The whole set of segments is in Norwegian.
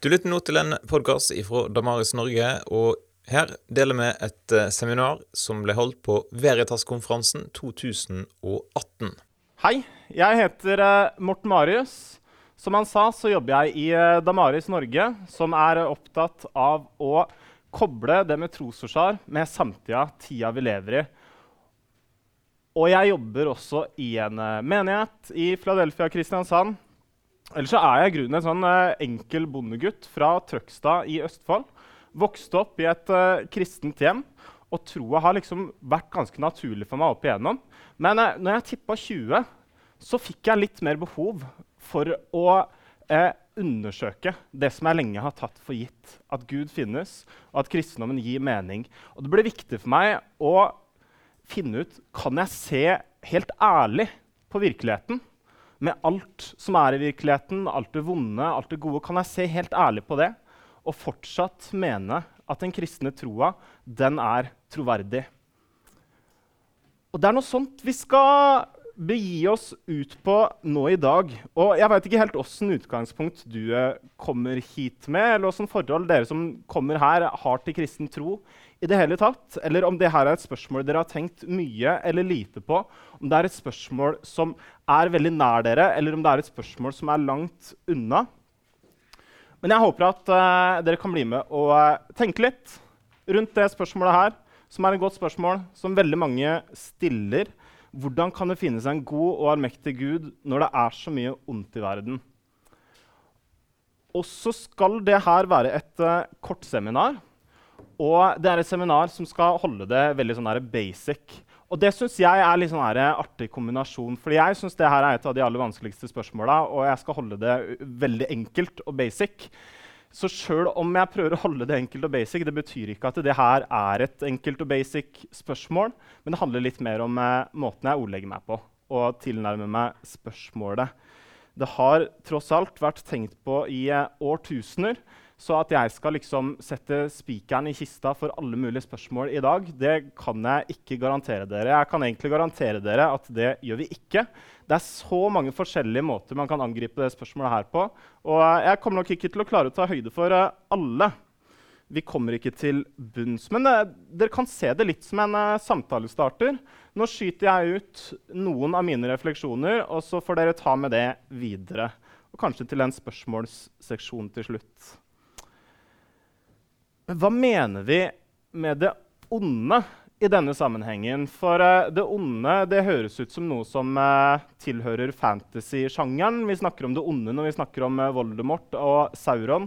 Du lytter nå til en podkast fra Damaris Norge, og her deler vi et eh, seminar som ble holdt på Veritas-konferansen 2018. Hei, jeg heter eh, Morten Marius. Som han sa, så jobber jeg i eh, Damaris Norge, som er opptatt av å koble det med trosforsvar med samtida, tida vi lever i. Og jeg jobber også i en menighet i Philadelphia Kristiansand Ellers så er jeg i grunnen en sånn uh, enkel bondegutt fra Trøgstad i Østfold. Vokste opp i et uh, kristent hjem, og troa har liksom vært ganske naturlig for meg opp igjennom. Men uh, når jeg tippa 20, så fikk jeg litt mer behov for å undersøke det som jeg lenge har tatt for gitt. At Gud finnes, og at kristendommen gir mening. Og det ble viktig for meg å finne ut kan jeg se helt ærlig på virkeligheten med alt som er i virkeligheten, alt det vonde, alt det gode, kan jeg se helt ærlig på det og fortsatt mene at den kristne troa, den er troverdig. Og det er noe sånt vi skal begi oss ut på nå i dag. Og jeg veit ikke helt åssen utgangspunkt du eh, kommer hit med, eller åssen forhold dere som kommer her, har til kristen tro i det hele tatt. Eller om det her er et spørsmål dere har tenkt mye eller lite på. Om det er et spørsmål som er veldig nær dere, eller om det er et spørsmål som er langt unna. Men jeg håper at uh, dere kan bli med og uh, tenke litt rundt det spørsmålet her, som er et godt spørsmål som veldig mange stiller. Hvordan kan det finnes en god og allmektig Gud når det er så mye ondt i verden? Og så skal det her være et uh, kortseminar. Og det er et seminar som skal holde det veldig sånn basic. Og det syns jeg er litt sånn artig kombinasjon. For jeg syns det her er et av de aller vanskeligste spørsmåla, og jeg skal holde det veldig enkelt og basic. Så sjøl om jeg prøver å holde det enkelt og basic, det betyr ikke at det her er et enkelt og basic spørsmål, men det handler litt mer om eh, måten jeg ordlegger meg på, og tilnærmer meg spørsmålet. Det har tross alt vært tenkt på i eh, årtusener. Så at jeg skal liksom sette spikeren i kista for alle mulige spørsmål i dag, det kan jeg ikke garantere dere. Jeg kan egentlig garantere dere at det gjør vi ikke. Det er så mange forskjellige måter man kan angripe det spørsmålet her på. Og jeg kommer nok ikke til å klare å ta høyde for uh, alle. Vi kommer ikke til bunns. Men det, dere kan se det litt som en uh, samtalestarter. Nå skyter jeg ut noen av mine refleksjoner, og så får dere ta med det videre. Og kanskje til en spørsmålsseksjon til slutt. Men hva mener vi med det onde i denne sammenhengen? For uh, det onde det høres ut som noe som uh, tilhører fantasy-sjangeren. Vi snakker om det onde når vi snakker om uh, Voldemort og Sauron.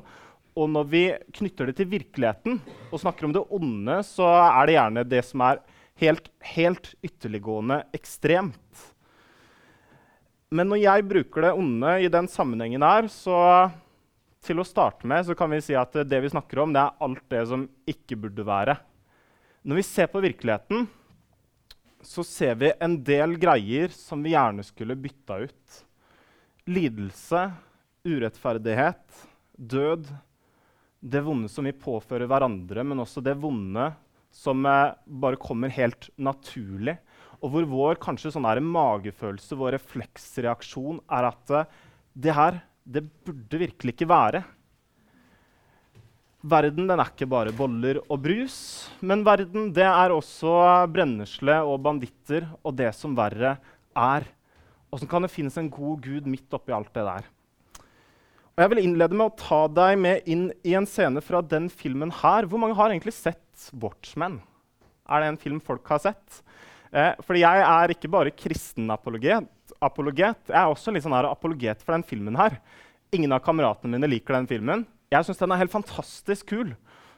Og når vi knytter det til virkeligheten og snakker om det onde, så er det gjerne det som er helt, helt ytterliggående ekstremt. Men når jeg bruker det onde i den sammenhengen her, så til å starte med så kan vi si at det vi snakker om, det er alt det som ikke burde være. Når vi ser på virkeligheten, så ser vi en del greier som vi gjerne skulle bytta ut. Lidelse, urettferdighet, død. Det vonde som vi påfører hverandre, men også det vonde som eh, bare kommer helt naturlig. Og hvor vår kanskje sånn magefølelse, vår refleksreaksjon, er at eh, det her det burde virkelig ikke være. Verden den er ikke bare boller og brus, men verden er også brennesle og banditter og det som verre er. Åssen kan det finnes en god gud midt oppi alt det der? Og jeg vil innlede med å ta deg med inn i en scene fra den filmen her. Hvor mange har egentlig sett Watchmen? Er det en film folk har sett? Eh, fordi jeg er ikke bare kristen apologet. Jeg er også litt sånn her apologet for den filmen her. Ingen av kameratene mine liker den filmen. Jeg syns den er helt fantastisk kul.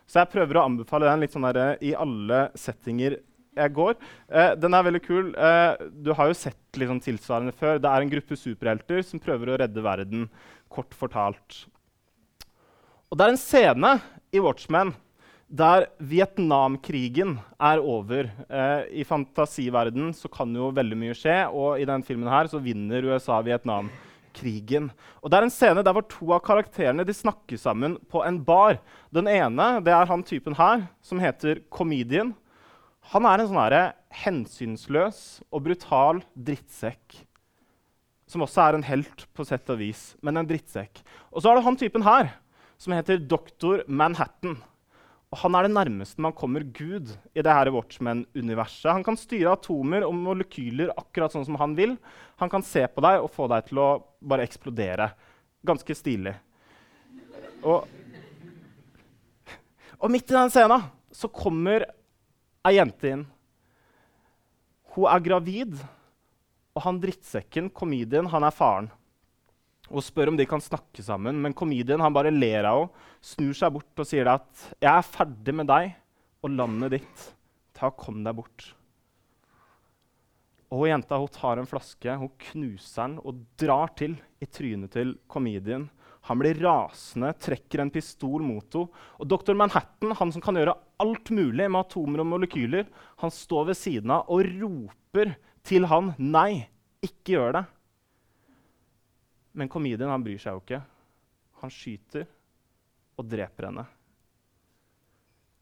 Så jeg prøver å anbefale den litt sånn der, eh, i alle settinger jeg går. Eh, den er veldig kul. Eh, du har jo sett liksom, tilsvarende før. Det er en gruppe superhelter som prøver å redde verden, kort fortalt. Og det er en scene i Watchmen der Vietnamkrigen er over. Eh, I fantasiverden så kan jo veldig mye skje, og i denne filmen her så vinner USA Vietnamkrigen. Og Det er en scene der hvor to av karakterene de snakker sammen på en bar. Den ene det er han typen her, som heter Comedian. Han er en sånn hensynsløs og brutal drittsekk. Som også er en helt, på sett og vis, men en drittsekk. Og så er det han typen her, som heter doktor Manhattan. Og han er det nærmeste man kommer Gud i det her Watchmen-universet. Han kan styre atomer og molekyler akkurat sånn som han vil. Han kan se på deg og få deg til å bare eksplodere. Ganske stilig. Og, og midt i den scenen så kommer ei jente inn. Hun er gravid, og han drittsekken, komedien, han er faren og spør om de kan snakke sammen. Men komedien han bare ler av henne, snur seg bort og sier at 'Jeg er ferdig med deg og landet ditt. Ta og Kom deg bort.' Og jenta hun tar en flaske, hun knuser den og drar til i trynet til komedien. Han blir rasende, trekker en pistol mot henne. Og doktor Manhattan, han som kan gjøre alt mulig med atomer og molekyler, han står ved siden av og roper til han 'Nei, ikke gjør det'. Men komedien han bryr seg jo ikke. Han skyter og dreper henne.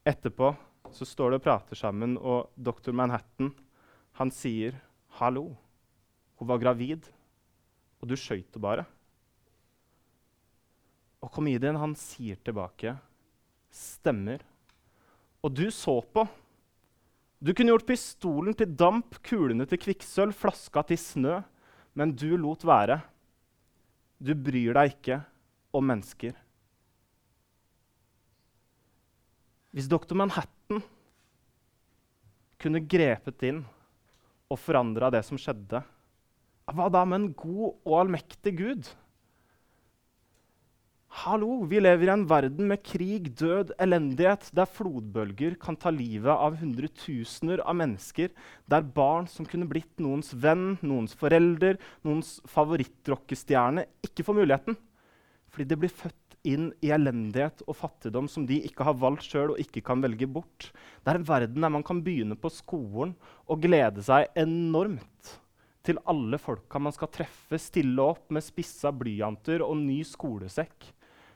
Etterpå så står de og prater sammen, og doktor Manhattan han sier, 'Hallo, hun var gravid, og du skøyt henne bare.' Og komedien han sier tilbake, 'Stemmer. Og du så på.' Du kunne gjort pistolen til damp, kulene til kvikksølv, flaska til snø, men du lot være. Du bryr deg ikke om mennesker. Hvis doktor Manhattan kunne grepet inn og forandra det som skjedde, hva da med en god og allmektig Gud? Hallo, vi lever i en verden med krig, død, elendighet, der flodbølger kan ta livet av hundretusener av mennesker, der barn som kunne blitt noens venn, noens forelder, noens favorittrockestjerne, ikke får muligheten. Fordi de blir født inn i elendighet og fattigdom som de ikke har valgt sjøl og ikke kan velge bort. Det er en verden der man kan begynne på skolen og glede seg enormt til alle folka man skal treffe, stille opp med spissa blyanter og ny skolesekk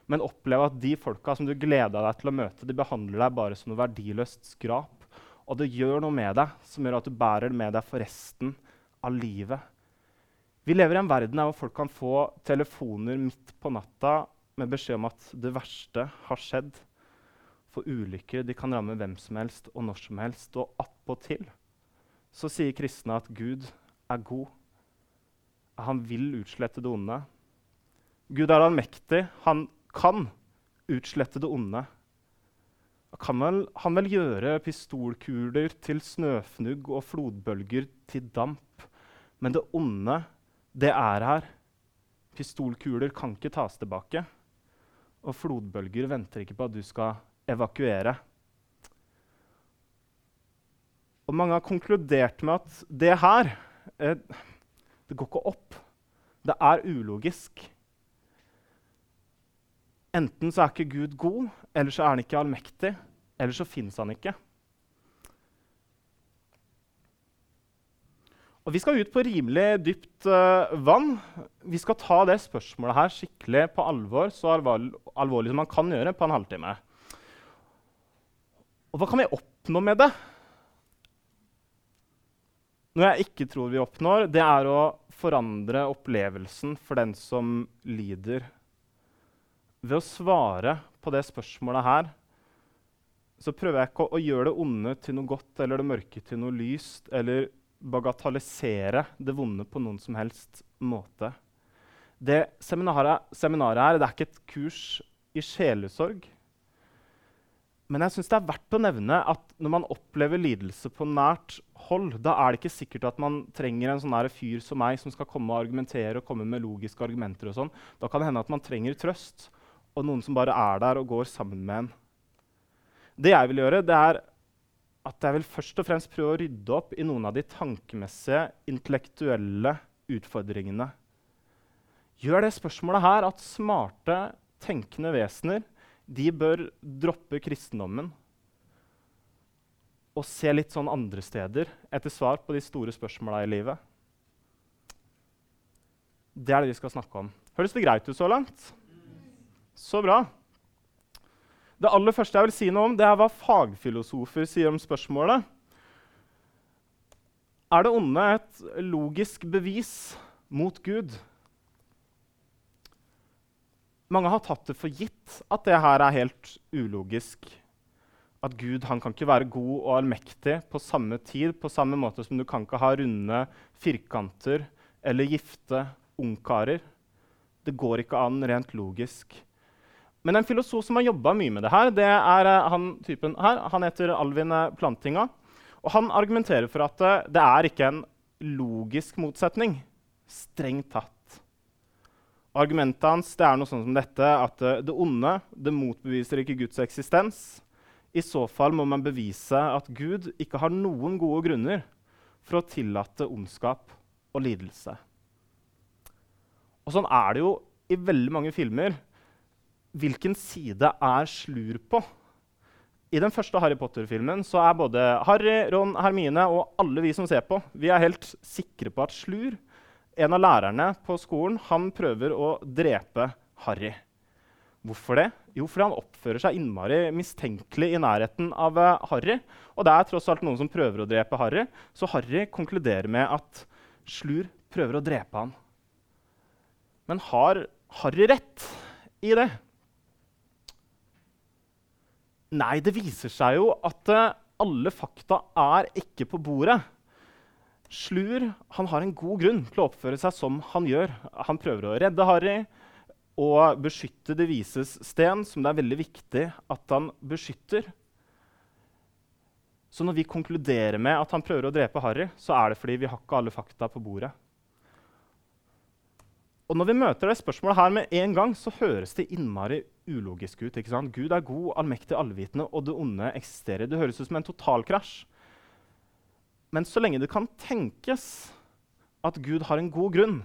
men oppleve at de folka som du gleda deg til å møte, de behandler deg bare som noe verdiløst skrap. Og det gjør noe med deg som gjør at du bærer det med deg for resten av livet. Vi lever i en verden hvor folk kan få telefoner midt på natta med beskjed om at det verste har skjedd. For ulykker de kan ramme hvem som helst og når som helst. Og attpåtil så sier kristne at Gud er god. Han vil utslette det onde. Gud er allmektig. Han kan utslette det onde. Kan vel, han vel gjøre pistolkuler til snøfnugg og flodbølger til damp. Men det onde, det er her. Pistolkuler kan ikke tas tilbake. Og flodbølger venter ikke på at du skal evakuere. Og mange har konkludert med at det her eh, det går ikke opp. Det er ulogisk. Enten så er ikke Gud god, eller så er han ikke allmektig, eller så fins han ikke. Og Vi skal ut på rimelig dypt uh, vann. Vi skal ta det spørsmålet her skikkelig på alvor, så alvorlig, som man kan gjøre på en halvtime. Og hva kan vi oppnå med det? Noe jeg ikke tror vi oppnår, det er å forandre opplevelsen for den som lider ved å svare på det spørsmålet her så prøver jeg ikke å, å gjøre det onde til noe godt eller det mørke til noe lyst eller bagatellisere det vonde på noen som helst måte. Det seminaret, seminaret her det er ikke et kurs i sjelesorg. Men jeg synes det er verdt å nevne at når man opplever lidelse på nært hold, da er det ikke sikkert at man trenger en sånn fyr som meg som skal komme og argumentere og komme med logiske argumenter. og sånn. Da kan det hende at man trenger trøst og noen som bare er der og går sammen med en. Det jeg vil gjøre, det er at jeg vil først og fremst prøve å rydde opp i noen av de tankemessige, intellektuelle utfordringene. Gjør det spørsmålet her at smarte, tenkende vesener de bør droppe kristendommen og se litt sånn andre steder etter svar på de store spørsmåla i livet? Det er det vi skal snakke om. Høres det greit ut så langt? Så bra. Det aller første jeg vil si noe om, det er hva fagfilosofer sier om spørsmålet. Er det onde et logisk bevis mot Gud? Mange har tatt det for gitt at det her er helt ulogisk. At Gud han kan ikke være god og allmektig på samme tid, på samme måte som du kan ikke ha runde firkanter eller gifte ungkarer. Det går ikke an rent logisk. Men en filosof som har jobba mye med det her, det er uh, han typen her. Han heter Alvin uh, Plantinga. Og han argumenterer for at uh, det er ikke en logisk motsetning. Strengt tatt. Argumentet hans er noe sånn som dette, at det onde det motbeviser ikke Guds eksistens. I så fall må man bevise at Gud ikke har noen gode grunner for å tillate ondskap og lidelse. Og sånn er det jo i veldig mange filmer. Hvilken side er Slur på? I den første Harry Potter-filmen så er både Harry, Ron, Hermine og alle vi som ser på, vi er helt sikre på at Slur, en av lærerne på skolen, han prøver å drepe Harry. Hvorfor det? Jo, fordi han oppfører seg innmari mistenkelig i nærheten av uh, Harry. Og det er tross alt noen som prøver å drepe Harry, så Harry konkluderer med at Slur prøver å drepe han. Men har Harry rett i det? Nei, det viser seg jo at uh, alle fakta er ikke på bordet. Slur han har en god grunn til å oppføre seg som han gjør. Han prøver å redde Harry og beskytte det vises sten, som det er veldig viktig at han beskytter. Så når vi konkluderer med at han prøver å drepe Harry, så er det fordi vi har ikke alle fakta på bordet. Og når vi møter det spørsmålet her med en gang, så høres det innmari ulogisk ut. ikke sant? Gud er god, allmektig, allvitende, og det onde eksisterer. Det høres ut som en totalkrasj. Men så lenge det kan tenkes at Gud har en god grunn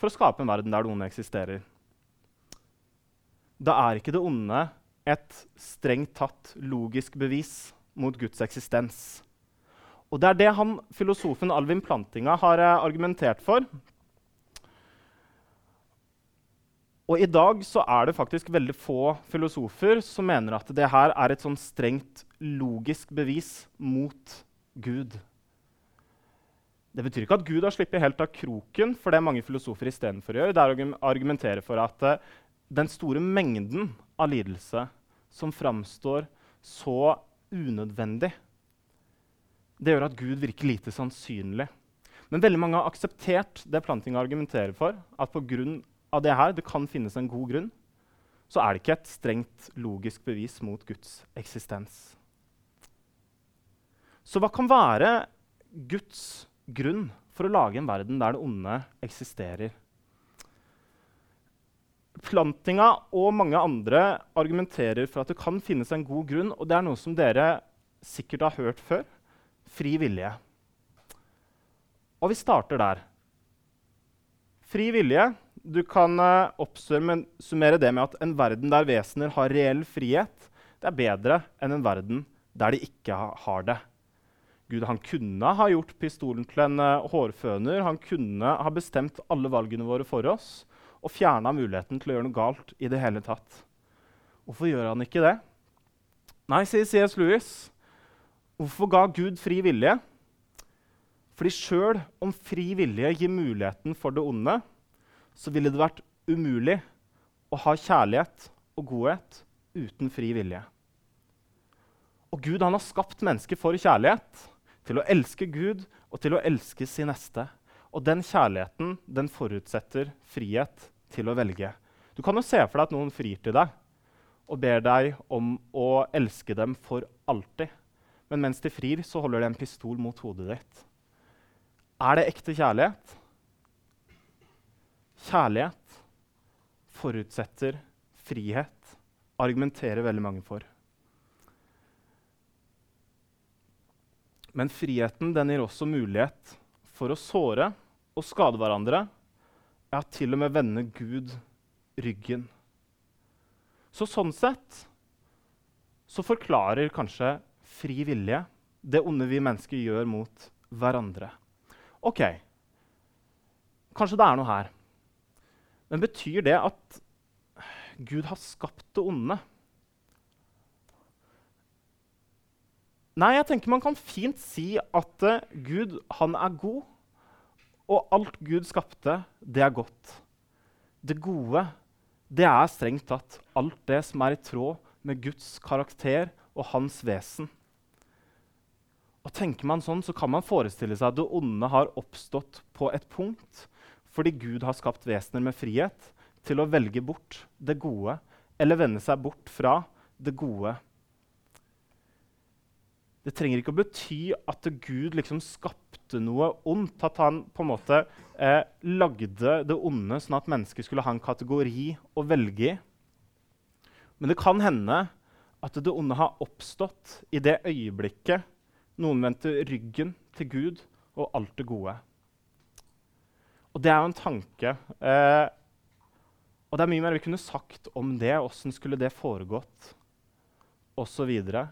for å skape en verden der det onde eksisterer, da er ikke det onde et strengt tatt logisk bevis mot Guds eksistens. Og det er det han, filosofen Alvin Plantinga har eh, argumentert for Og i dag så er det faktisk veldig få filosofer som mener at det her er et sånn strengt logisk bevis mot Gud. Det betyr ikke at Gud har sluppet helt av kroken, for det mange filosofer istedenfor gjør, det er å argumentere for at uh, den store mengden av lidelse som framstår så unødvendig, det gjør at Gud virker lite sannsynlig. Men veldig mange har akseptert det Planting argumenterer for, at på grunn av det her, det kan finnes en god grunn, så er det ikke et strengt logisk bevis mot Guds eksistens. Så hva kan være Guds grunn for å lage en verden der det onde eksisterer? Plantinga og mange andre argumenterer for at det kan finnes en god grunn, og det er noe som dere sikkert har hørt før fri vilje. Og vi starter der. Fri vilje du kan uh, oppsummere det med at en verden der vesener har reell frihet, det er bedre enn en verden der de ikke har det. Gud han kunne ha gjort pistolen til en uh, hårføner. Han kunne ha bestemt alle valgene våre for oss og fjerna muligheten til å gjøre noe galt i det hele tatt. Hvorfor gjør han ikke det? Nei, sier C.S. Lewis. Hvorfor ga Gud fri vilje? Fordi sjøl om fri vilje gir muligheten for det onde, så ville det vært umulig å ha kjærlighet og godhet uten fri vilje. Og Gud han har skapt mennesket for kjærlighet, til å elske Gud og til å elske sin neste. Og den kjærligheten den forutsetter frihet til å velge. Du kan jo se for deg at noen frir til deg og ber deg om å elske dem for alltid. Men mens de frir, så holder de en pistol mot hodet ditt. Er det ekte kjærlighet? Kjærlighet forutsetter frihet, argumenterer veldig mange for. Men friheten den gir også mulighet for å såre og skade hverandre. Ja, til og med vende Gud ryggen. Så sånn sett så forklarer kanskje fri vilje det onde vi mennesker gjør mot hverandre. OK, kanskje det er noe her. Men betyr det at Gud har skapt det onde? Nei, jeg tenker man kan fint si at uh, Gud, han er god, og alt Gud skapte, det er godt. Det gode, det er strengt tatt alt det som er i tråd med Guds karakter og hans vesen. Og tenker man sånn, så kan man forestille seg at det onde har oppstått på et punkt fordi Gud har skapt vesener med frihet til å velge bort det gode eller vende seg bort fra det gode. Det trenger ikke å bety at Gud liksom skapte noe ondt. At han på en måte eh, lagde det onde sånn at mennesker skulle ha en kategori å velge i. Men det kan hende at det onde har oppstått i det øyeblikket noen vendte ryggen til Gud og alt det gode. Og det er jo en tanke. Eh, og det er mye mer vi kunne sagt om det. Åssen skulle det foregått? Og så videre.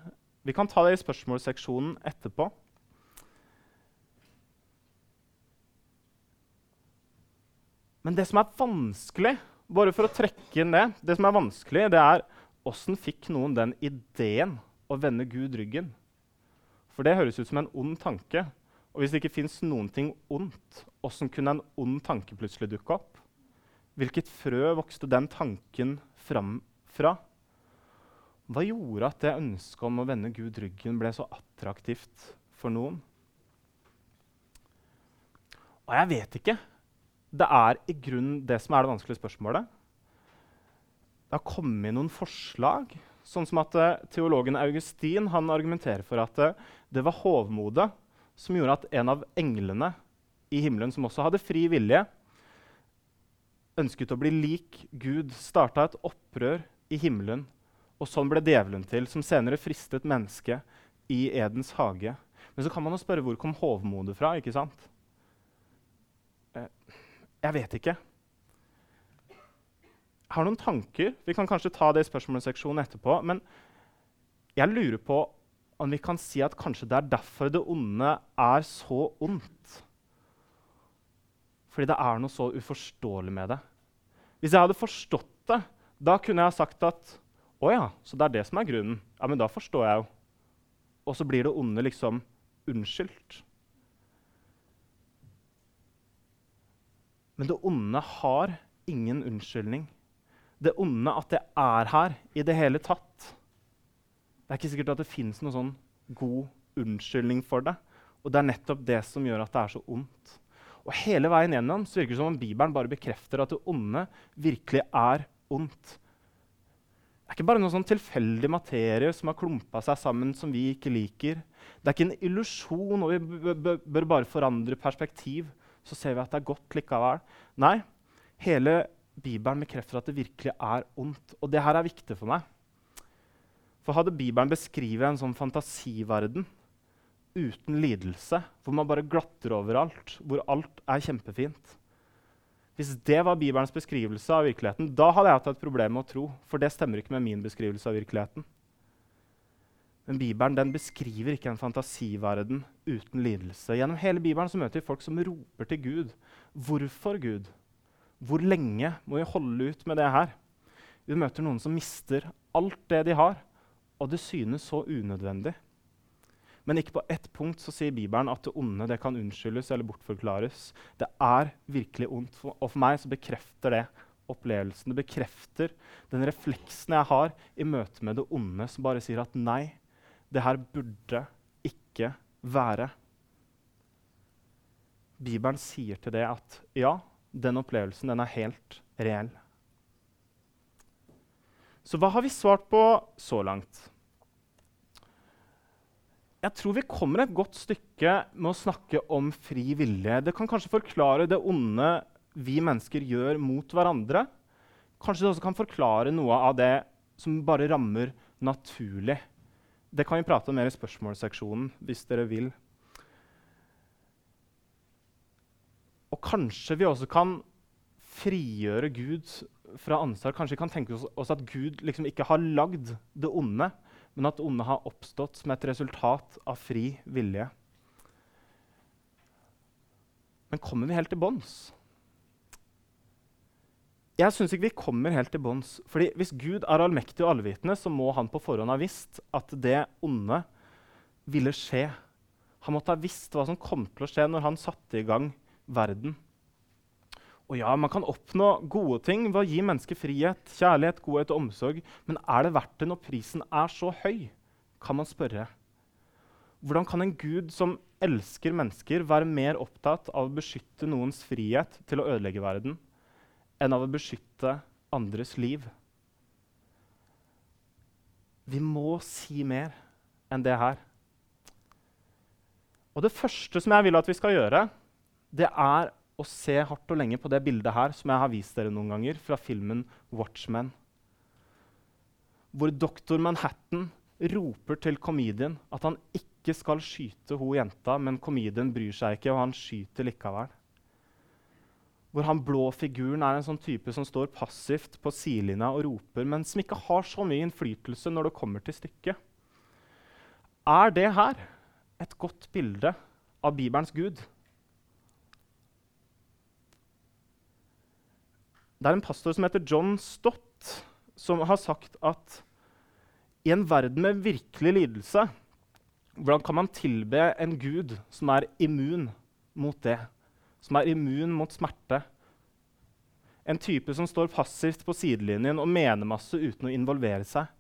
Vi kan ta det i spørsmålsseksjonen etterpå. Men det som er vanskelig, bare for å trekke inn det, det som er vanskelig, det er åssen fikk noen den ideen å vende Gud ryggen? For det høres ut som en ond tanke. Og hvis det ikke fins noen ting ondt, åssen kunne en ond tanke plutselig dukke opp? Hvilket frø vokste den tanken fram fra? Hva gjorde at det ønsket om å vende Gud ryggen ble så attraktivt for noen? Og jeg vet ikke. Det er i grunnen det som er det vanskelige spørsmålet. Det har kommet noen forslag, sånn som at uh, teologen Augustin argumenterer for at uh, det var hovmodet som gjorde at en av englene i himmelen, som også hadde fri vilje, ønsket å bli lik Gud, starta et opprør i himmelen og sånn ble djevelen til, som senere fristet mennesket i Edens hage. Men så kan man jo spørre hvor kom hovmodet fra? ikke sant? Eh, jeg vet ikke. Jeg har noen tanker. Vi kan kanskje ta det i spørsmålsseksjonen etterpå. Men jeg lurer på om vi kan si at kanskje det er derfor det onde er så ondt. Fordi det er noe så uforståelig med det. Hvis jeg hadde forstått det, da kunne jeg sagt at å ja, så det er det som er grunnen. Ja, men da forstår jeg jo. Og så blir det onde liksom unnskyldt. Men det onde har ingen unnskyldning. Det onde, at det er her i det hele tatt Det er ikke sikkert at det fins noen sånn god unnskyldning for det. Og det er nettopp det som gjør at det er så ondt. Og hele veien gjennom så virker det som om Bibelen bare bekrefter at det onde virkelig er ondt. Det er ikke bare noe sånn tilfeldig materie som har klumpa seg sammen som vi ikke liker. Det er ikke en illusjon, og vi bør bare forandre perspektiv. Så ser vi at det er godt likevel. Nei, hele Bibelen bekrefter at det virkelig er ondt. Og det her er viktig for meg. For hadde Bibelen beskrevet en sånn fantasiverden uten lidelse, hvor man bare glatter overalt, hvor alt er kjempefint, hvis det var Bibelens beskrivelse av virkeligheten, da hadde jeg hatt et problem med å tro. For det stemmer ikke med min beskrivelse av virkeligheten. Men Bibelen den beskriver ikke en fantasiverden uten lidelse. Gjennom hele Bibelen så møter vi folk som roper til Gud. Hvorfor Gud? Hvor lenge må vi holde ut med det her? Vi møter noen som mister alt det de har, og det synes så unødvendig. Men ikke på ett punkt så sier Bibelen at det onde det kan unnskyldes eller bortforklares. Det er virkelig ondt, og for meg så bekrefter det opplevelsen. Det bekrefter den refleksen jeg har i møte med det onde, som bare sier at nei, det her burde ikke være. Bibelen sier til det at ja, den opplevelsen den er helt reell. Så hva har vi svart på så langt? jeg tror vi kommer et godt stykke med å snakke om fri vilje. Det kan kanskje forklare det onde vi mennesker gjør mot hverandre. Kanskje det også kan forklare noe av det som bare rammer naturlig. Det kan vi prate om mer i spørsmålsseksjonen hvis dere vil. Og kanskje vi også kan frigjøre Gud fra ansvar. Kanskje kan tenke oss at Gud liksom ikke har lagd det onde, men at det onde har oppstått som et resultat av fri vilje. Men kommer vi helt til bunns? Jeg syns ikke vi kommer helt til bunns. Fordi hvis Gud er allmektig og allvitende, så må han på forhånd ha visst at det onde ville skje. Han måtte ha visst hva som kom til å skje når han satte i gang verden. Og ja, man kan oppnå gode ting ved å gi mennesker frihet, kjærlighet, godhet og omsorg. Men er det verdt det når prisen er så høy? Kan man spørre. Hvordan kan en gud som elsker mennesker, være mer opptatt av å beskytte noens frihet til å ødelegge verden, enn av å beskytte andres liv? Vi må si mer enn det her. Og det første som jeg vil at vi skal gjøre, det er å se hardt og lenge på det bildet her som jeg har vist dere noen ganger fra filmen 'Watchmen'. Hvor doktor Manhattan roper til komedien at han ikke skal skyte hun jenta, men komedien bryr seg ikke, og han skyter likevel. Hvor han blå figuren er en sånn type som står passivt på sidelinja og roper, men som ikke har så mye innflytelse når det kommer til stykket. Er det her et godt bilde av Bibelens Gud? Det er en pastor som heter John Stott, som har sagt at i en verden med virkelig lidelse, hvordan kan man tilbe en gud som er immun mot det? Som er immun mot smerte? En type som står passivt på sidelinjen og mener masse uten å involvere seg.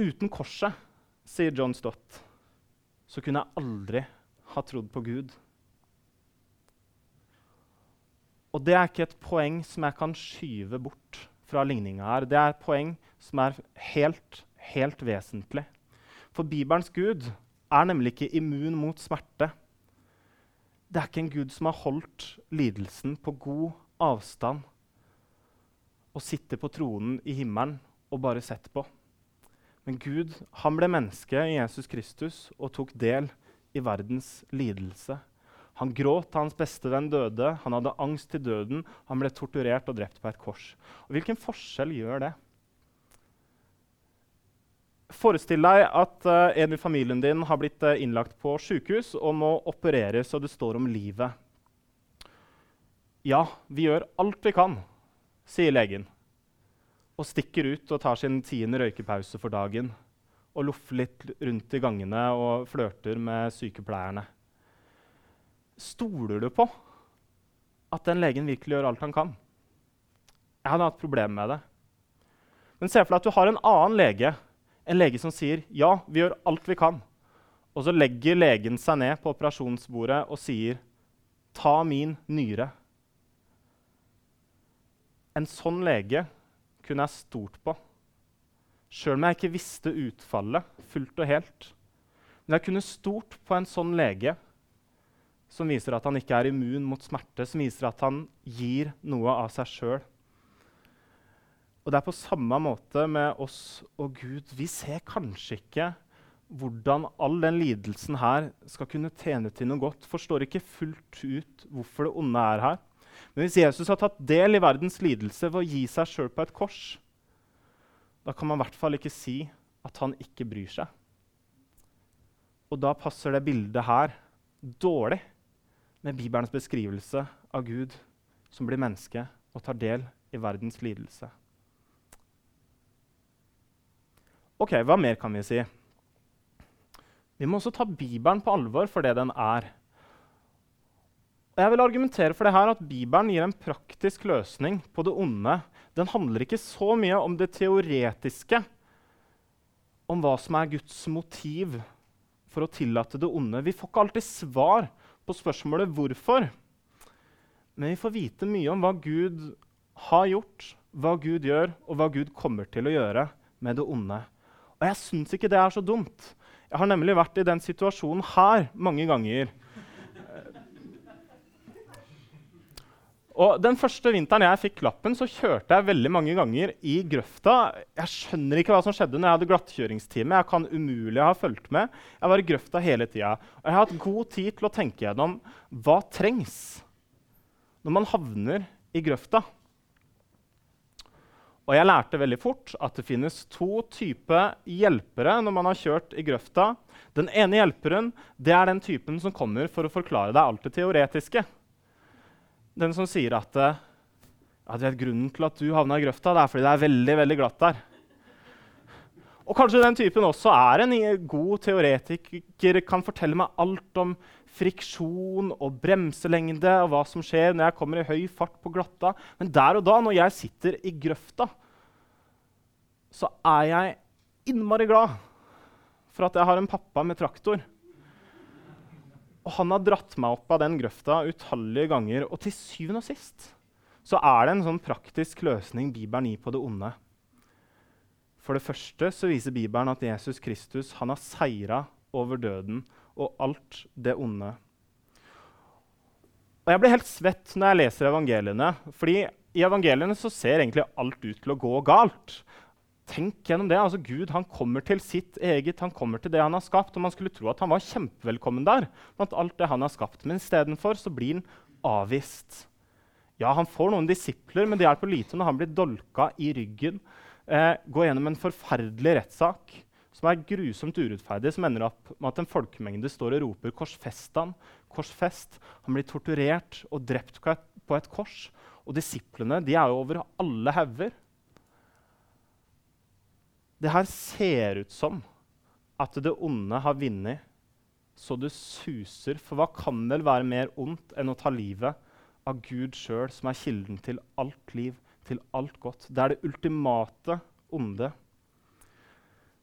Uten korset, sier John Stott, så kunne jeg aldri ha trodd på Gud. Og det er ikke et poeng som jeg kan skyve bort fra ligninga her. Det er et poeng som er helt, helt vesentlig. For Bibelens Gud er nemlig ikke immun mot smerte. Det er ikke en Gud som har holdt lidelsen på god avstand og sitter på tronen i himmelen og bare sett på. Men Gud han ble menneske i Jesus Kristus og tok del i verdens lidelse. Han gråt da hans beste venn døde, han hadde angst til døden, han ble torturert og drept på et kors. Og Hvilken forskjell gjør det? Forestill deg at uh, en i familien din har blitt uh, innlagt på sykehus og må opereres, og det står om livet. Ja, vi gjør alt vi kan, sier legen. Og stikker ut og tar sin tiende røykepause for dagen. Og loffer litt rundt i gangene og flørter med sykepleierne. Stoler du på at den legen virkelig gjør alt han kan? Jeg hadde hatt problemer med det. Men se for deg at du har en annen lege, en lege som sier ja, vi gjør alt vi kan. Og så legger legen seg ned på operasjonsbordet og sier ta min nyre. En sånn lege kunne jeg stolt på, sjøl om jeg ikke visste utfallet fullt og helt. Men jeg kunne stort på en sånn lege som viser at han ikke er immun mot smerte, som viser at han gir noe av seg sjøl. Og det er på samme måte med oss og Gud. Vi ser kanskje ikke hvordan all den lidelsen her skal kunne tjene til noe godt. Forstår ikke fullt ut hvorfor det onde er her. Men hvis Jesus har tatt del i verdens lidelse ved å gi seg sjøl på et kors, da kan man i hvert fall ikke si at han ikke bryr seg. Og da passer det bildet her dårlig med Bibelens beskrivelse av Gud som blir menneske og tar del i verdens lidelse. Ok, Hva mer kan vi si? Vi må også ta Bibelen på alvor for det den er. Jeg vil argumentere for det her at Bibelen gir en praktisk løsning på det onde. Den handler ikke så mye om det teoretiske, om hva som er Guds motiv for å tillate det onde. Vi får ikke alltid svar på spørsmålet hvorfor. Men vi får vite mye om hva Gud har gjort, hva Gud gjør, og hva Gud kommer til å gjøre med det onde. Og jeg syns ikke det er så dumt. Jeg har nemlig vært i den situasjonen her mange ganger. Og Den første vinteren jeg fikk lappen, så kjørte jeg veldig mange ganger i grøfta. Jeg skjønner ikke hva som skjedde når jeg hadde glattkjøringstime. Jeg kan umulig ha fulgt med. Jeg var i grøfta hele tida. Jeg har hatt god tid til å tenke gjennom hva trengs når man havner i grøfta. Og jeg lærte veldig fort at det finnes to typer hjelpere når man har kjørt i grøfta. Den ene hjelperen det er den typen som kommer for å forklare deg alt det teoretiske den som sier at ja, det er grunnen til at du havna i grøfta, det er fordi det er veldig veldig glatt der. Og kanskje den typen også er en god teoretiker, kan fortelle meg alt om friksjon og bremselengde og hva som skjer når jeg kommer i høy fart på glatta. Men der og da, når jeg sitter i grøfta, så er jeg innmari glad for at jeg har en pappa med traktor. Og han har dratt meg opp av den grøfta utallige ganger. Og til syvende og sist så er det en sånn praktisk løsning Bibelen gir på det onde. For det første så viser Bibelen at Jesus Kristus han har seira over døden og alt det onde. Og Jeg blir helt svett når jeg leser evangeliene. fordi i evangeliene så ser egentlig alt ut til å gå galt. Tenk gjennom det. altså Gud han kommer til sitt eget, han kommer til det han har skapt. og Man skulle tro at han var kjempevelkommen der blant alt det han har skapt. Men istedenfor blir han avvist. Ja, Han får noen disipler, men det hjelper lite når han blir dolka i ryggen. Eh, går gjennom en forferdelig rettssak som er grusomt urettferdig, som ender opp med at en folkemengde står og roper 'Korsfest han! Korsfest!' Han blir torturert og drept på et kors. Og disiplene de er jo over alle hauger. Det her ser ut som at det onde har vunnet så det suser. For hva kan vel være mer ondt enn å ta livet av Gud sjøl, som er kilden til alt liv, til alt godt? Det er det ultimate onde.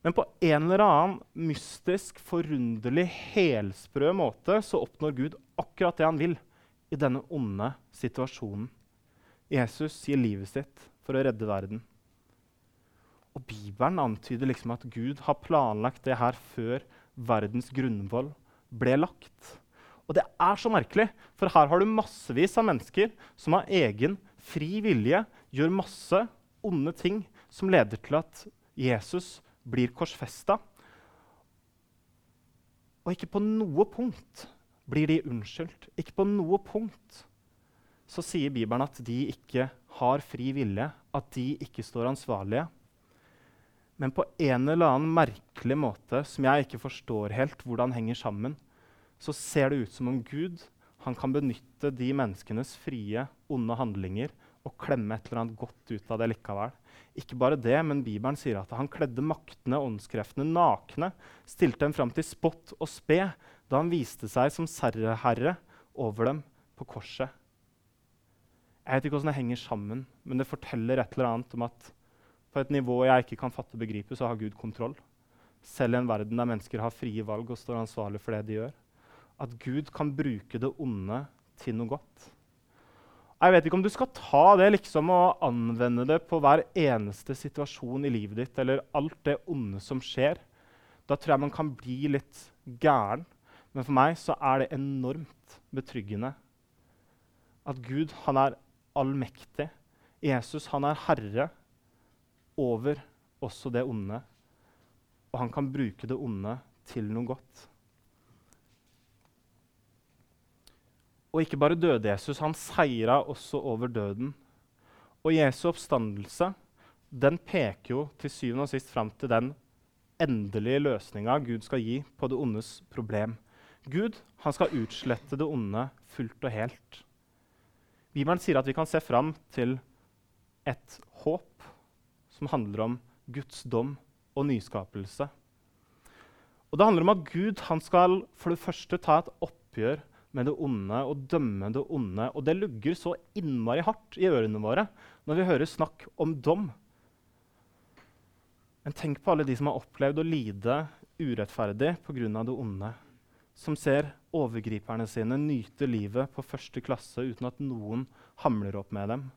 Men på en eller annen mystisk, forunderlig, helsprø måte så oppnår Gud akkurat det han vil i denne onde situasjonen. Jesus gir livet sitt for å redde verden. Og Bibelen antyder liksom at Gud har planlagt det her før verdens grunnvoll ble lagt. Og det er så merkelig, for her har du massevis av mennesker som av egen fri vilje gjør masse onde ting som leder til at Jesus blir korsfesta. Og ikke på noe punkt blir de unnskyldt. Ikke på noe punkt så sier Bibelen at de ikke har fri vilje, at de ikke står ansvarlige. Men på en eller annen merkelig måte som jeg ikke forstår helt hvordan henger sammen, så ser det ut som om Gud han kan benytte de menneskenes frie, onde handlinger og klemme et eller annet godt ut av det likevel. Ikke bare det, men Bibelen sier at han kledde maktene og åndskreftene nakne, stilte dem fram til spott og spe da han viste seg som serreherre over dem på korset. Jeg vet ikke hvordan det henger sammen, men det forteller et eller annet om at på et nivå jeg ikke kan fatte og begripe, så har Gud kontroll. Selv i en verden der mennesker har frie valg og står ansvarlig for det de gjør. At Gud kan bruke det onde til noe godt. Jeg vet ikke om du skal ta det liksom og anvende det på hver eneste situasjon i livet ditt, eller alt det onde som skjer. Da tror jeg man kan bli litt gæren. Men for meg så er det enormt betryggende at Gud han er allmektig. Jesus han er herre over også det onde. Og han kan bruke det onde til noe godt. Og ikke bare døde Jesus, han seira også over døden. Og Jesu oppstandelse den peker jo til syvende og sist fram til den endelige løsninga Gud skal gi på det ondes problem. Gud han skal utslette det onde fullt og helt. Bibelen sier at vi kan se fram til et håp som handler om Guds dom og nyskapelse. Og Det handler om at Gud skal for det første ta et oppgjør med det onde og dømme det onde. Og det lugger så innmari hardt i ørene våre når vi hører snakk om dom. Men tenk på alle de som har opplevd å lide urettferdig pga. det onde. Som ser overgriperne sine nyte livet på første klasse uten at noen hamler opp med dem.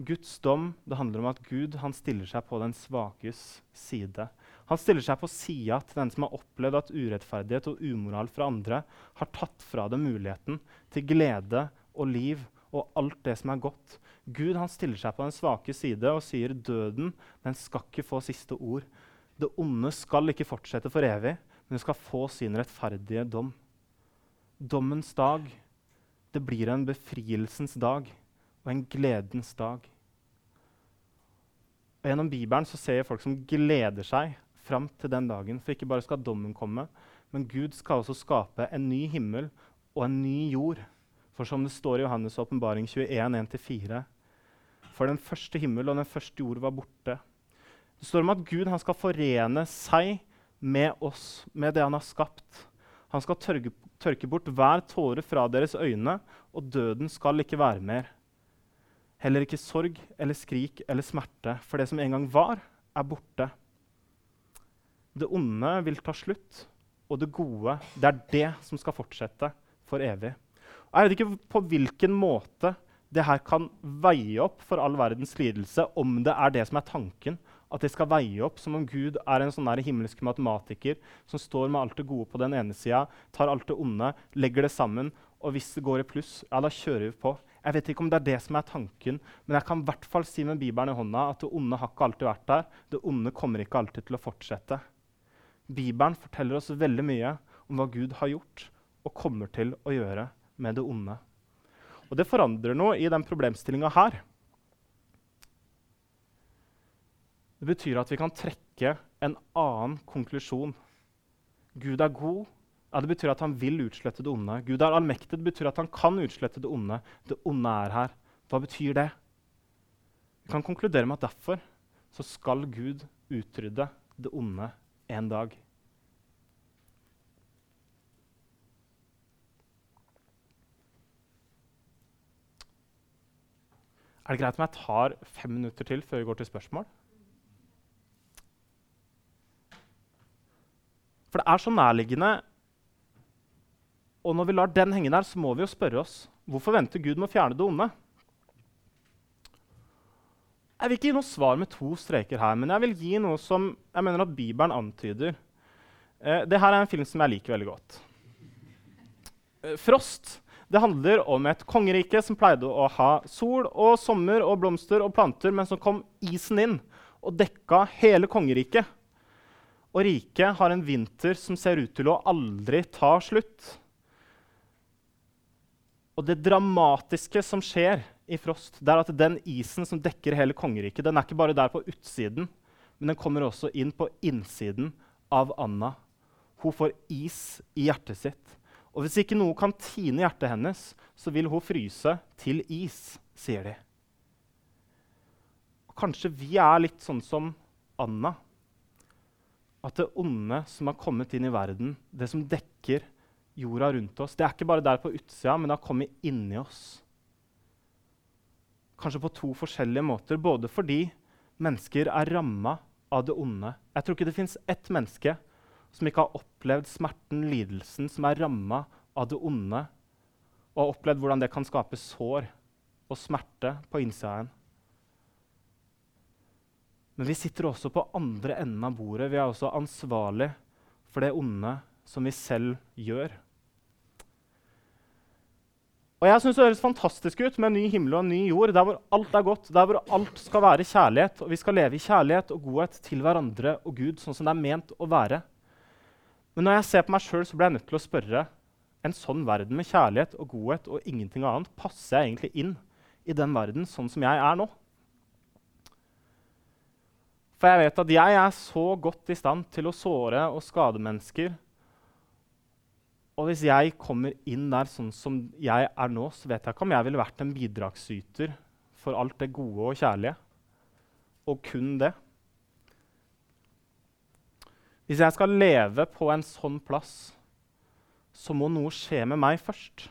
Guds dom det handler om at Gud stiller seg på den svakes side. Han stiller seg på sida til den som har opplevd at urettferdighet og umoral fra andre har tatt fra dem muligheten til glede og liv og alt det som er godt. Gud han stiller seg på den svake side og sier døden den skal ikke få siste ord. Det onde skal ikke fortsette for evig, men det skal få sin rettferdige dom. Dommens dag, det blir en befrielsens dag og en gledens dag. Og Gjennom Bibelen så ser jeg folk som gleder seg fram til den dagen. For ikke bare skal dommen komme, men Gud skal også skape en ny himmel og en ny jord. For som det står i Johannes' åpenbaring 21, 1-4 For den første himmel og den første jord var borte. Det står om at Gud skal forene seg med oss, med det han har skapt. Han skal tørke, tørke bort hver tåre fra deres øyne, og døden skal ikke være mer. Heller ikke sorg eller skrik eller smerte, for det som en gang var, er borte. Det onde vil ta slutt, og det gode, det er det som skal fortsette for evig. Jeg vet ikke på hvilken måte det her kan veie opp for all verdens lidelse, om det er det som er tanken. At det skal veie opp som om Gud er en sånn himmelsk matematiker som står med alt det gode på den ene sida, tar alt det onde, legger det sammen, og hvis det går i pluss, ja, da kjører vi på. Jeg vet ikke om det er det som er tanken, men jeg kan i hvert fall si med Bibelen i hånda at det onde har ikke alltid vært der. Det onde kommer ikke alltid til å fortsette. Bibelen forteller oss veldig mye om hva Gud har gjort og kommer til å gjøre med det onde. Og det forandrer noe i den problemstillinga her. Det betyr at vi kan trekke en annen konklusjon. Gud er god. Ja, det betyr at han vil utslette det onde. Gud er allmektig. Det betyr at han kan utslette det onde. Det onde er her. Hva betyr det? Vi kan konkludere med at derfor så skal Gud utrydde det onde en dag. Er det greit om jeg tar fem minutter til før vi går til spørsmål? For det er så nærliggende. Og når vi lar den henge der, så må vi jo spørre oss hvorfor venter Gud med å fjerne det onde? Jeg vil ikke gi noe svar med to streker her, men jeg vil gi noe som jeg mener at Bibelen antyder. Eh, det her er en film som jeg liker veldig godt. Eh, Frost det handler om et kongerike som pleide å ha sol og sommer og blomster og planter, men så kom isen inn og dekka hele kongeriket. Og riket har en vinter som ser ut til å aldri ta slutt. Og det dramatiske som skjer i Frost, det er at den isen som dekker hele kongeriket, den er ikke bare der på utsiden, men den kommer også inn på innsiden av Anna. Hun får is i hjertet sitt. Og hvis ikke noe kan tine hjertet hennes, så vil hun fryse til is, sier de. Og kanskje vi er litt sånn som Anna. At det onde som har kommet inn i verden, det som dekker jorda rundt oss, det er ikke bare der på utsida, men det har kommet inni oss. Kanskje på to forskjellige måter. Både fordi mennesker er ramma av det onde. Jeg tror ikke det fins ett menneske som ikke har opplevd smerten, lidelsen, som er ramma av det onde, og har opplevd hvordan det kan skape sår og smerte på innsida en. Men vi sitter også på andre enden av bordet. Vi er også ansvarlig for det onde som vi selv gjør. Og jeg synes Det høres fantastisk ut med en ny himmel og en ny jord, der hvor alt er godt, der hvor alt skal være kjærlighet, og vi skal leve i kjærlighet og godhet til hverandre og Gud, sånn som det er ment å være. Men når jeg ser på meg sjøl, blir jeg nødt til å spørre en sånn verden med kjærlighet og godhet og ingenting annet, passer jeg egentlig inn i den verden sånn som jeg er nå? For jeg vet at jeg er så godt i stand til å såre og skade mennesker og hvis jeg kommer inn der sånn som jeg er nå, så vet jeg ikke om jeg ville vært en bidragsyter for alt det gode og kjærlige. Og kun det. Hvis jeg skal leve på en sånn plass, så må noe skje med meg først.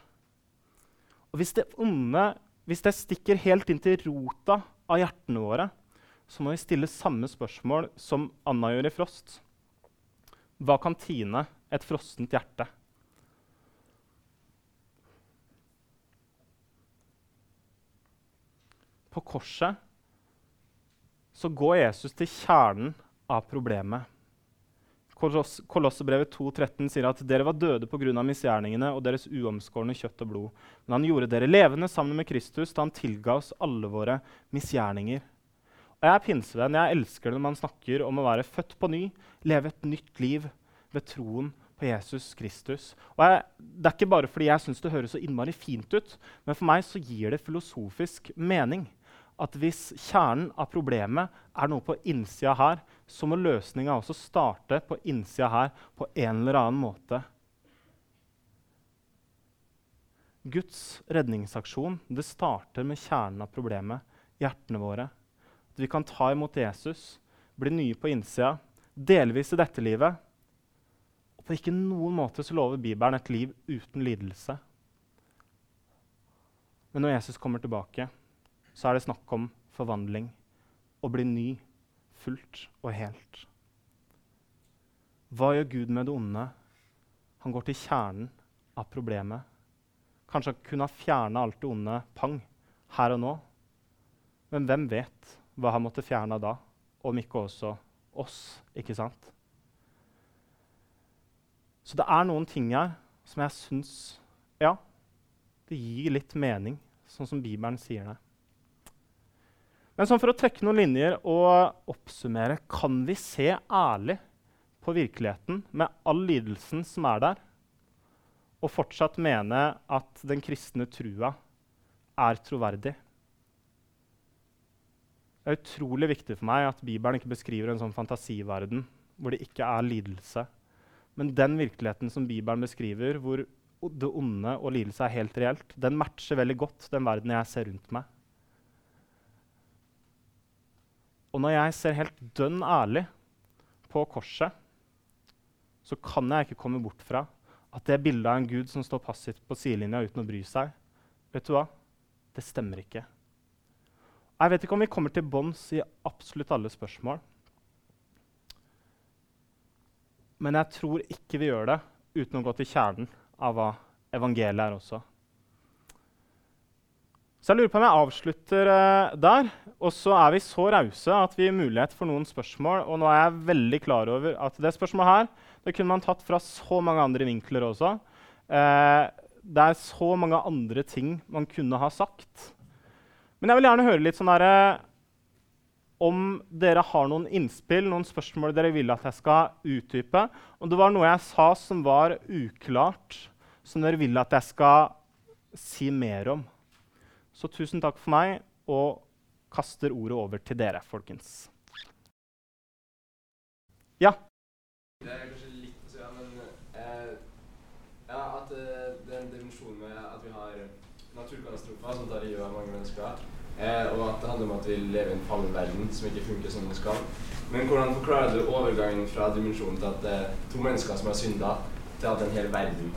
Og hvis det onde hvis det stikker helt inn til rota av hjertene våre, så må vi stille samme spørsmål som Anna gjør i Frost. Hva kan tine et frossent hjerte? På korset så går Jesus til kjernen av problemet. Kolossebrevet 2,13 sier at dere var døde pga. misgjerningene og deres uomskårne kjøtt og blod. Men han gjorde dere levende sammen med Kristus da han tilga oss alle våre misgjerninger. Og Jeg er pinsevenn. Jeg elsker det når man snakker om å være født på ny, leve et nytt liv ved troen på Jesus Kristus. Og jeg, Det er ikke bare fordi jeg syns det høres så innmari fint ut, men for meg så gir det filosofisk mening at hvis kjernen av problemet er noe på innsida her, så må løsninga også starte på innsida her på en eller annen måte. Guds redningsaksjon det starter med kjernen av problemet, hjertene våre. At vi kan ta imot Jesus, bli nye på innsida, delvis i dette livet. Og på ikke noen måte så lover Bibelen et liv uten lidelse. Men når Jesus kommer tilbake, så er det snakk om forvandling. Å bli ny, fullt og helt. Hva gjør Gud med det onde? Han går til kjernen av problemet. Kanskje han kunne ha fjerna alt det onde pang, her og nå. Men hvem vet hva han måtte fjerne da, om ikke også oss, ikke sant? Så det er noen ting her som jeg syns Ja, det gir litt mening, sånn som Bibelen sier det. Men sånn for å trekke noen linjer og oppsummere kan vi se ærlig på virkeligheten med all lidelsen som er der, og fortsatt mene at den kristne trua er troverdig? Det er utrolig viktig for meg at Bibelen ikke beskriver en sånn fantasiverden hvor det ikke er lidelse. Men den virkeligheten som Bibelen beskriver, hvor det onde og lidelse er helt reelt, den matcher veldig godt den verden jeg ser rundt meg. Og når jeg ser helt dønn ærlig på korset, så kan jeg ikke komme bort fra at det bildet av en gud som står passivt på sidelinja uten å bry seg, vet du hva? Det stemmer ikke. Jeg vet ikke om vi kommer til bunns i absolutt alle spørsmål. Men jeg tror ikke vi gjør det uten å gå til kjernen av hva evangeliet er også. Så jeg lurer på om jeg avslutter uh, der. Og så er vi så rause at vi gir mulighet for noen spørsmål. Og nå er jeg veldig klar over at det spørsmålet her det kunne man tatt fra så mange andre vinkler også. Uh, det er så mange andre ting man kunne ha sagt. Men jeg vil gjerne høre litt sånn der, om dere har noen innspill, noen spørsmål dere vil at jeg skal utdype. Om det var noe jeg sa som var uklart, som dere vil at jeg skal si mer om. Så tusen takk for meg, og kaster ordet over til dere, folkens. Ja? Det er kanskje litt ja, men eh, ja, at eh, det er en dimensjon med at vi har naturkatastrofer som tar livet av mange mennesker, eh, og at det handler om at vi lever i en fallen verden som ikke funker som den skal. Men hvordan forklarer du overgangen fra dimensjonen til at det er to mennesker som har synda, til at en hel verden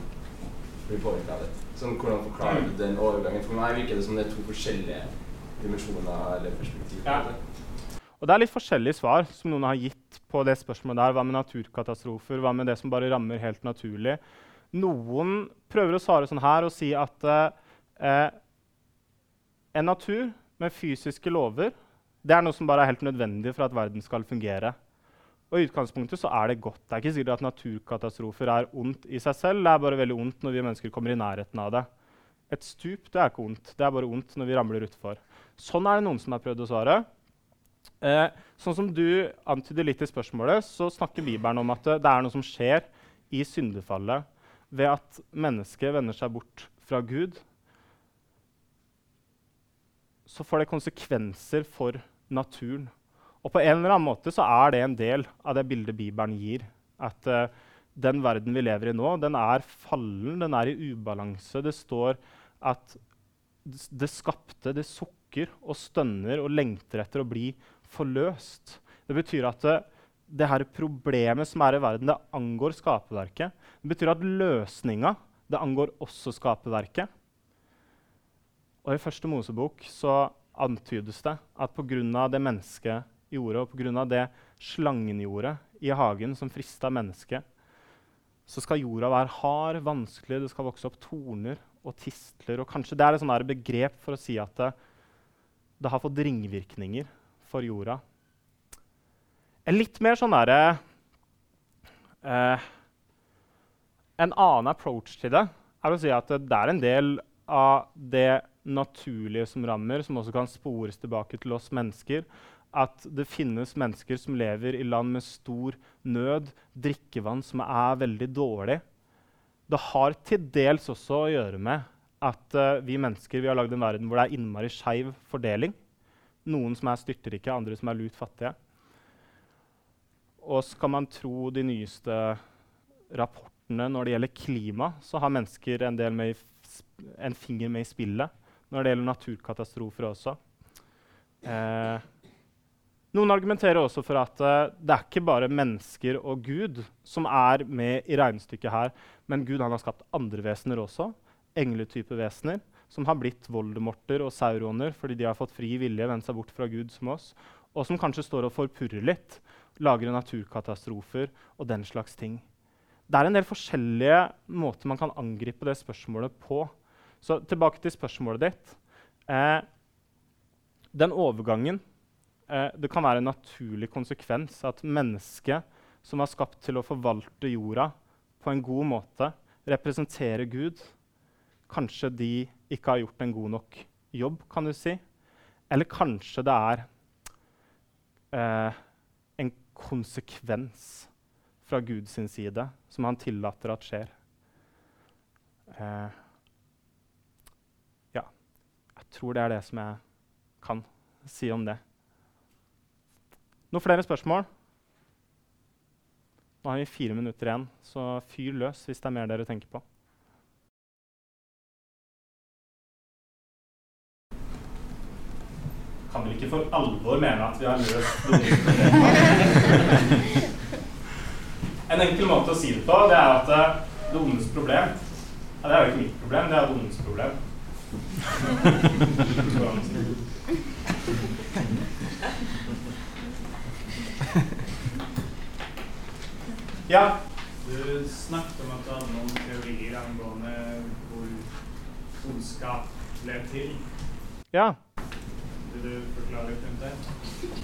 blir påvirka av det? Sånn, hvordan forklarer du den overgangen? For meg virker det som det er to forskjellige dimensjoner eller perspektiver. Ja. Og Det er litt forskjellige svar som noen har gitt på det spørsmålet der. Hva med naturkatastrofer? Hva med det som bare rammer helt naturlig? Noen prøver å svare sånn her og si at eh, en natur med fysiske lover det er noe som bare er helt nødvendig for at verden skal fungere. Og I utgangspunktet så er det godt. Det er ikke sikkert at naturkatastrofer er ondt i seg selv. Det er bare veldig ondt når vi mennesker kommer i nærheten av det. Et stup det er ikke ondt. Det er bare ondt når vi ramler utfor. Sånn er det noen som har prøvd å svare. Eh, sånn som du antyder litt i spørsmålet, så snakker Bibelen om at det er noe som skjer i syndefallet ved at mennesket vender seg bort fra Gud. Så får det konsekvenser for naturen. Og på en eller annen måte så er det en del av det bildet Bibelen gir. At uh, den verden vi lever i nå, den er fallen, den er i ubalanse. Det står at det skapte, det sukker og stønner og lengter etter å bli forløst. Det betyr at det, det her problemet som er i verden, det angår skaperverket. Det betyr at løsninga det angår også skaperverket. Og I første Mosebok så antydes det at pga. det mennesket gjorde, og pga. det slangen gjorde i hagen, som frista mennesket, så skal jorda være hard, vanskelig, det skal vokse opp torner og tistler. Og kanskje det er et begrep for å si at det, det har fått ringvirkninger for jorda. En litt mer sånn derre eh, En annen approach til det er å si at det er en del av det naturlige som rammer, som også kan spores tilbake til oss mennesker at det finnes mennesker som lever i land med stor nød, drikkevann som er veldig dårlig. Det har til dels også å gjøre med at uh, vi mennesker vi har lagd en verden hvor det er innmari skeiv fordeling. Noen som er styrtrike, andre som er lut fattige. Og skal man tro de nyeste rapportene når det gjelder klima, så har mennesker en, en finger med i spillet når det gjelder naturkatastrofer også. Eh, Noen argumenterer også for at uh, det er ikke bare mennesker og Gud som er med i regnestykket her, men Gud har skapt andre vesener også, engletype vesener, som har blitt voldemorter og sauroner fordi de har fått fri vilje, vendt seg bort fra Gud som oss, og som kanskje står og forpurrer litt, lager naturkatastrofer og den slags ting. Det er en del forskjellige måter man kan angripe det spørsmålet på. Så tilbake til spørsmålet ditt. Eh, den overgangen eh, Det kan være en naturlig konsekvens at mennesket som er skapt til å forvalte jorda på en god måte, representere Gud Kanskje de ikke har gjort en god nok jobb, kan du si. Eller kanskje det er eh, en konsekvens fra Guds side som han tillater at skjer. Eh, ja, jeg tror det er det som jeg kan si om det. Noen flere spørsmål? Nå har vi fire minutter igjen, så fyr løs hvis det er mer dere tenker på. Kan vel ikke for alvor mene at vi har løst En enkel måte å si det på, det er at eh, det ondes problem ja, Det er jo ikke mitt problem, det er det ondes problem. Ja. Du snakket om at du hadde noen teorier angående hvor ondskap ble til. Ja. Vil du forklare litt rundt det?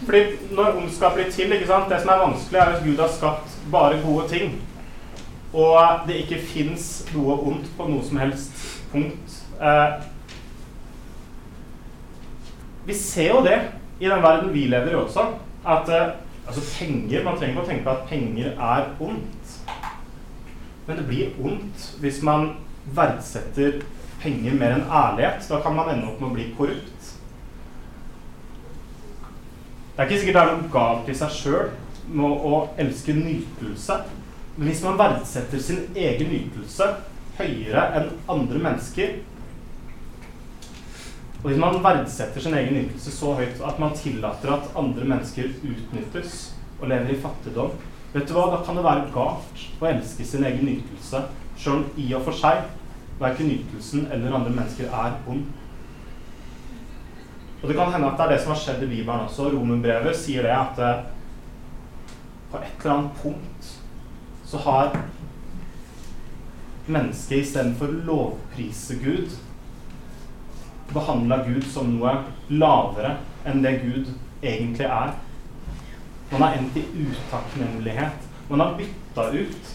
Fordi når ondskap blir til, ikke sant? det som er vanskelig, er at Gud har skapt bare gode ting. Og det ikke fins noe ondt på noe som helst punkt. Eh, vi ser jo det i den verden vi lever i også. At eh, Altså penger, Man trenger ikke å tenke på at penger er ondt. Men det blir ondt hvis man verdsetter penger mer enn ærlighet. Da kan man ende opp med å bli korrupt. Det er ikke sikkert det er noe galt i seg sjøl med å elske nytelse. Men hvis man verdsetter sin egen nytelse høyere enn andre mennesker, og hvis man verdsetter sin egen ytelse så høyt at man tillater at andre mennesker utnyttes og lever i fattigdom, vet du hva, da kan det være galt å elske sin egen ytelse, sjøl i og for seg verken ytelsen eller andre mennesker er ond. Og det kan hende at det er det som har skjedd i Bibelen også. Romerbrevet sier det at eh, på et eller annet punkt så har mennesket istedenfor å lovprise Gud behandla Gud som noe lavere enn det Gud egentlig er. Man har endt i utakknemlighet. Man har bytta ut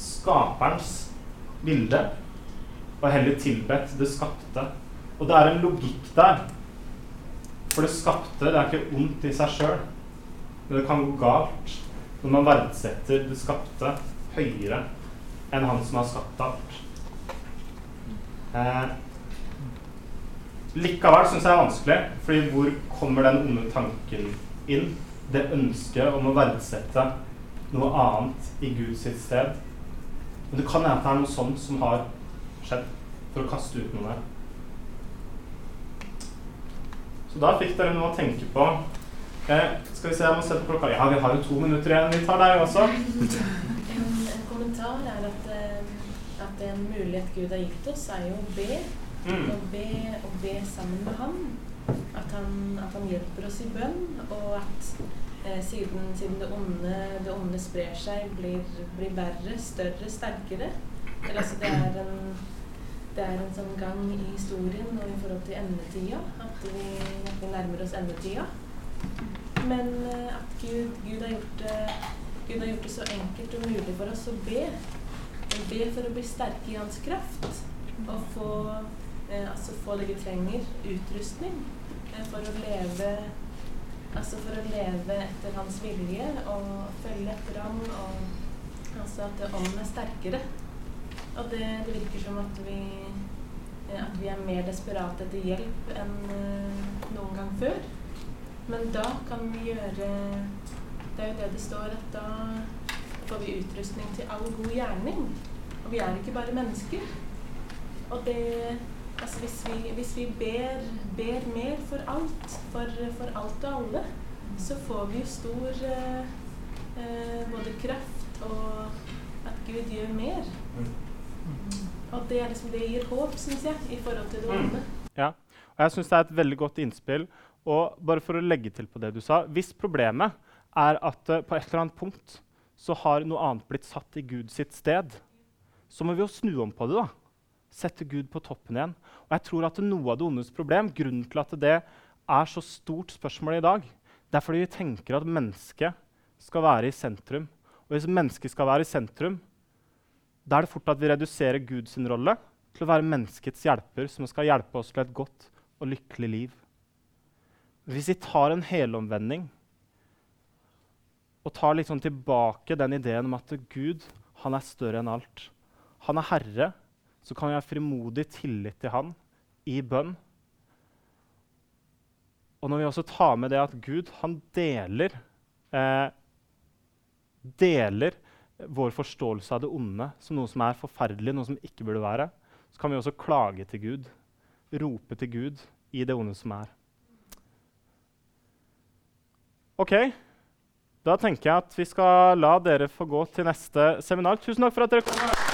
skaperens bilde og heller tilbedt det skapte. Og det er en logikk der. For det skapte det er ikke ondt i seg sjøl, men det kan gå galt når man verdsetter det skapte høyere enn han som har skapt alt. Eh, Likevel syns jeg det er vanskelig, fordi hvor kommer den onde tanken inn? Det ønsket om å verdsette noe annet i Guds sted. Men det kan hende det er noe sånt som har skjedd for å kaste ut noe. Så da fikk dere noe å tenke på. Eh, skal vi se, jeg må se på klokka. Ja, vi har jo to minutter igjen. Vi tar deg også. En, en kommentar er at, eh, at en mulighet Gud har gitt oss, er jo å be Mm. Og, be, og be sammen med ham. At han, at han hjelper oss i bønn, og at eh, siden, siden det, onde, det, onde, sprer seg, blir, blir verre, større, sterkere. Eller, altså, det, er en, det er en sånn gang i historien og i forhold til endetida at vi, at vi nærmer oss endetida. Men eh, at Gud, Gud, har gjort, det, Gud har gjort det så enkelt og mulig for oss å be. Be for å bli sterke i Hans kraft. Og få altså få det vi trenger, utrustning, eh, for å leve Altså for å leve etter hans vilje og følge etter ham, og altså at ånden er sterkere. Og det, det, virker som at vi, eh, at vi er mer desperate etter hjelp enn noen gang før. Men da kan vi gjøre Det er jo det det står, at da får vi utrustning til all god gjerning. Og vi er ikke bare mennesker. Og det Altså hvis vi, hvis vi ber, ber, mer for alt, for, for, alt og alle, så får vi jo stor eh, eh, både kraft og at Gud gjør mer. Og det, er liksom, det gir håp, syns jeg, i forhold til det onde. Ja, og jeg syns det er et veldig godt innspill. Og bare for å legge til på det du sa Hvis problemet er at uh, på et eller annet punkt så har noe annet blitt satt i Gud sitt sted, så må vi jo snu om på det. da. Sette Gud på toppen igjen. Og jeg tror at noe av det ondes problem, grunnen til at det er så stort spørsmål i dag, det er fordi vi tenker at mennesket skal være i sentrum. Og hvis mennesket skal være i sentrum, da er det fort at vi reduserer Guds rolle til å være menneskets hjelper, som skal hjelpe oss til et godt og lykkelig liv. Hvis vi tar en helomvending og tar liksom tilbake den ideen om at Gud han er større enn alt Han er herre, så kan vi ha frimodig tillit til han i bønn. Og når vi også tar med det at Gud han deler, eh, deler vår forståelse av det onde som noe som er forferdelig, noe som ikke burde være, så kan vi også klage til Gud, rope til Gud i det onde som er. Ok, da tenker jeg at vi skal la dere få gå til neste seminar. Tusen takk for at dere kom.